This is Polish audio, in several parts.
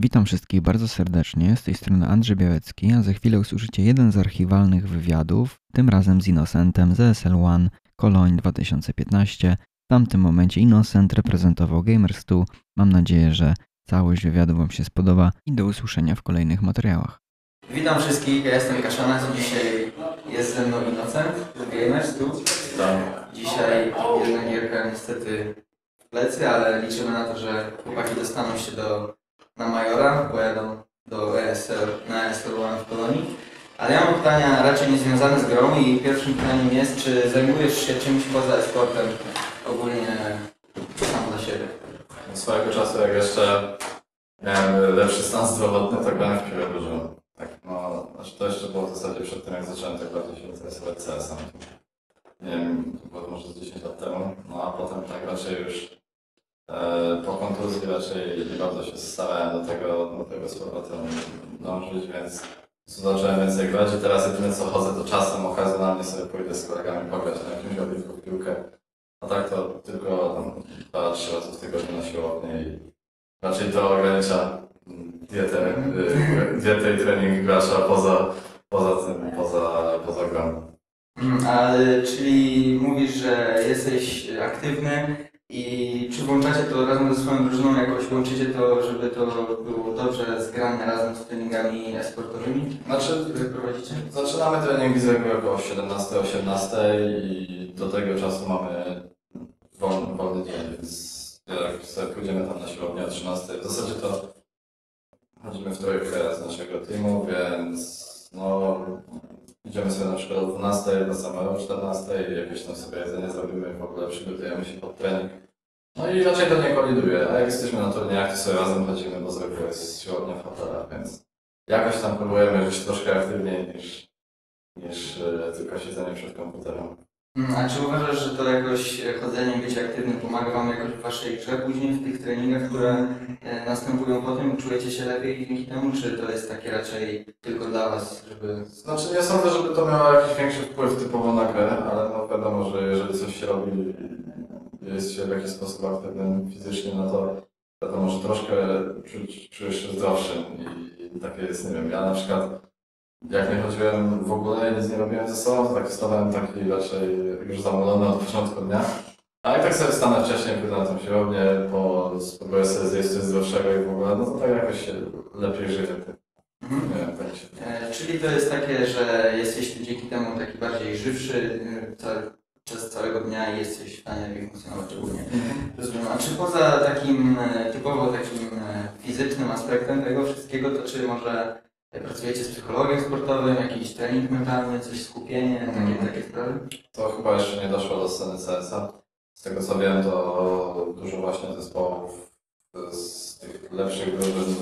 Witam wszystkich bardzo serdecznie, z tej strony Andrzej Białecki, a za chwilę usłyszycie jeden z archiwalnych wywiadów, tym razem z Innocentem z SL1 Cologne 2015. W tamtym momencie Innocent reprezentował Gamers 2. Mam nadzieję, że całość wywiadu Wam się spodoba i do usłyszenia w kolejnych materiałach. Witam wszystkich, ja jestem Kaszana, dzisiaj jest ze mną Innocent z Gamers tu. Dzisiaj jedna gierka niestety w plecy, ale liczymy na to, że chłopaki dostaną się do, na Majora, pojadą do ESL, na ESL One w Polonii. Ale ja mam pytania raczej niezwiązane z grą i pierwszym pytaniem jest, czy zajmujesz się czymś poza esportem ogólnie sam dla siebie? Swojego czasu, jak jeszcze miałem lepszy stan zdrowotny, to grałem w piłę dużo. Tak, no, znaczy to jeszcze było w zasadzie przed tym, jak zacząłem tak bardziej się interesować CS-em. Nie wiem, to było może z 10 lat temu, no a potem tak raczej już po kontuzji raczej nie bardzo się starałem do tego, do tego z powrotem dążyć, więc zacząłem więcej grać i teraz jedyne co chodzę to czasem okazjonalnie sobie pójdę z kolegami pograć na jakimś ognisku w piłkę. A tak to tylko dwa, trzy razy w tygodniu na siłowni i raczej to ogranicza dietę, y, dietę i trening gracza poza, poza tym, poza, poza grą. Mm, Ale, czyli mówisz, że jesteś aktywny i czy włączacie to razem ze swoją drużyną jakoś, łączycie to, żeby to było dobrze zgrane razem z treningami e-sportowymi, Znaczy, które prowadzicie? zaczynamy treningi z reguły około 17-18 i do tego czasu mamy wolny, wolny dzień, więc jak sobie pójdziemy tam na siłownię o 13, w zasadzie to chodzimy w trójkę z naszego teamu, więc idziemy sobie na przykład o 12 do samego 14 i jakieś tam sobie jedzenie zrobimy, w ogóle przygotujemy się pod trening. No i raczej to nie koliduje, a jak jesteśmy na turniejach, to sobie razem chodzimy, bo z reguły jest siłownia w hotelach, więc jakoś tam próbujemy żyć troszkę aktywniej niż, niż e, tylko siedzenie przed komputerem. Mm, A czy uważasz, że to jakoś e, chodzenie, bycie aktywnym pomaga Wam jakoś w Waszej grze później, w tych treningach, które e, następują potem? Czujecie się lepiej dzięki temu, czy to jest takie raczej tylko dla Was, żeby... Znaczy nie sądzę, żeby to miało jakiś większy wpływ typowo na grę, ale no wiadomo, że jeżeli coś się robi, jest się w jakiś sposób aktywnym fizycznie, no to wiadomo, że troszkę czu- czujesz się zdrowszym i takie jest, nie wiem, ja na przykład jak nie chodziłem w ogóle, nic nie robiłem ze sobą, to tak stawałem taki raczej już zamulony od początku dnia. A jak tak sobie stanę wcześniej, pójdę na tą siłownię, po, spróbuję sobie zjeść coś zdrowszego i w ogóle, no to tak jakoś się lepiej żyje. Mhm. Nie tak się E, Czyli to jest takie, że jesteś dzięki temu taki bardziej żywszy e, cały, przez całego dnia i jesteś w stanie lepiej funkcjonować ogólnie. Rozumiem. A czy poza takim e, typowo takim e, fizycznym aspektem tego wszystkiego, to czy może pracujecie z psychologiem sportowym, jakiś trening mentalny, coś skupienie, takie, Mhm. takie sprawy? To chyba jeszcze nie doszło do sceny CS-a. Z tego co wiem, to dużo właśnie zespołów z tych lepszych drużyn,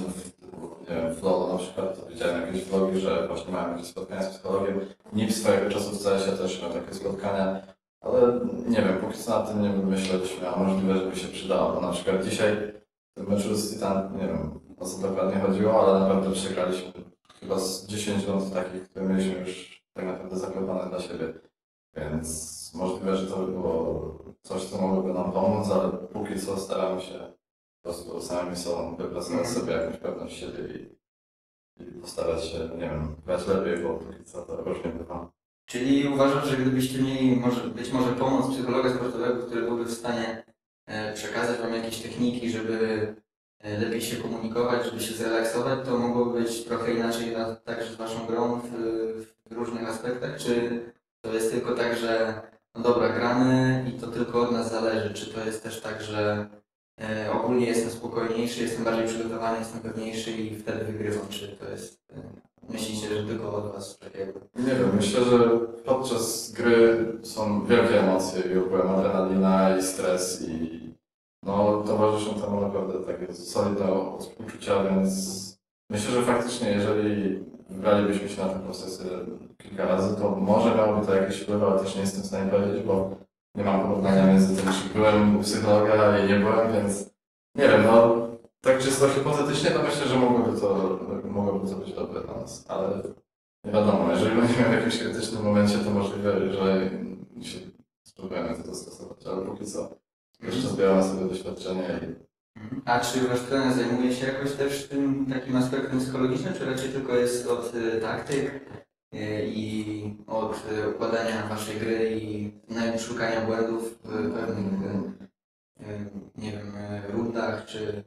nie wiem, w LoL na przykład, to widziałem jakieś vlogi, że właśnie mają jakieś spotkania z psychologiem. NIP swojego czasu w CS-ie też miał takie spotkania, ale nie wiem, póki co nad tym nie myśleliśmy, a możliwe, żeby się przydało, bo na przykład dzisiaj w meczu z Titan, nie wiem o co dokładnie chodziło, ale naprawdę przegraliśmy chyba z 10 rund takich, które mieliśmy już tak naprawdę zaklepane dla siebie. Więc możliwe, że to by było coś, co mogłoby nam pomóc, ale póki co staramy się po prostu samymi sobą wypracować sobie jakąś pewność siebie i, i postarać się, nie wiem, grać lepiej, bo póki co to różnie bywa. Czyli uważasz, że gdybyście mieli może, być może pomoc psychologa sportowego, który byłby w stanie e, przekazać Wam jakieś techniki, żeby lepiej się komunikować, żeby się zrelaksować, to mogłoby być trochę inaczej na, także z Waszą grą w, w różnych aspektach? Czy to jest tylko tak, że no dobra, gramy i to tylko od nas zależy? Czy to jest też tak, że e, ogólnie jestem spokojniejszy, jestem bardziej przygotowany, jestem pewniejszy i wtedy wygrywam? Czy to jest, e, myślicie, że tylko od Was tak jakby? Nie wiem, myślę, że podczas gry są wielkie emocje i ogółem adrenalina i stres i no towarzyszą temu naprawdę takie solidne uczucia, więc myślę, że faktycznie jeżeli wybralibyśmy się na te procesy kilka razy, to może miałoby to jakiś wpływ, ale też nie jestem w stanie powiedzieć, bo nie mam porównania między tym, czy byłem u psychologa i nie byłem, więc nie wiem, no tak czysto hipotetycznie to myślę, że mogłoby to, mogłoby to być dobre dla nas, ale nie wiadomo, jeżeli będziemy w jakimś krytycznym momencie, to możliwe, że się spróbujemy to dostosować, ale póki co jeszcze zbieramy sobie doświadczenie i. A czy wasz trener zajmuje się jakoś też tym takim aspektem psychologicznym, czy raczej tylko jest od y, taktyk y, i od y, układania waszej gry i nawet szukania błędów w pewnych, y, y, nie wiem, y, rundach czy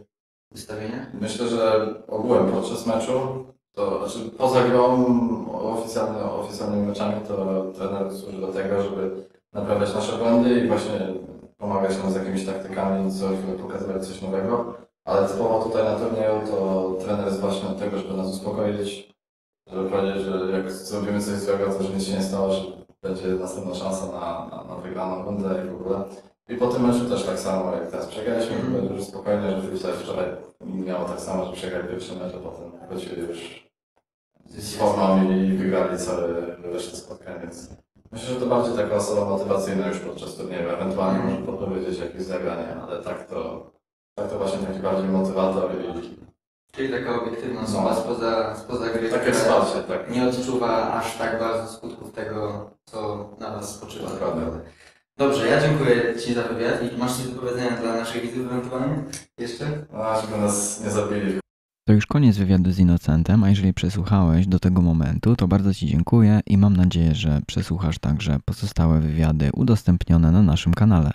ustawieniach? Myślę, że ogółem podczas meczu, to znaczy poza grą oficjalny, oficjalnymi meczami, to trener służy do tego, żeby naprawiać nasze błędy i właśnie pomagać nam z jakimiś taktykami, co chwilę pokazywać coś nowego. Ale typowo tutaj na turnieju to trener jest właśnie od tego, żeby nas uspokoić, żeby powiedzieć, że jak zrobimy coś złego, to że nic się nie stało, że będzie następna szansa na, na, na wygraną rundę i w ogóle. I po tym meczu też tak samo, jak teraz przegraliśmy, powiedział, że spokojnie, że tutaj wczoraj miało tak samo, że przegrali pierwszy mecz, a potem wrócili już z formą i wygrali całe resztę spotkań, więc myślę, że to bardziej taka osoba motywacyjna już podczas turnieju, ewentualnie może podpowiedzieć jakieś zagranie, ale tak to, tak to właśnie taki bardziej motywator i Czyli taka obiektywna osoba No. spoza, spoza gry, takie wsparcie, tak. nie odczuwa aż tak bardzo skutków tego, co na was spoczywa. Dokładnie. Dobrze, ja dziękuję Ci za wywiad i masz coś do powiedzenia dla naszych widzów ewentualnie? Jeszcze? No, żeby nas nie zabili To już koniec wywiadu z Innocentem, a jeżeli przesłuchałeś do tego momentu, to bardzo Ci dziękuję i mam nadzieję, że przesłuchasz także pozostałe wywiady udostępnione na naszym kanale.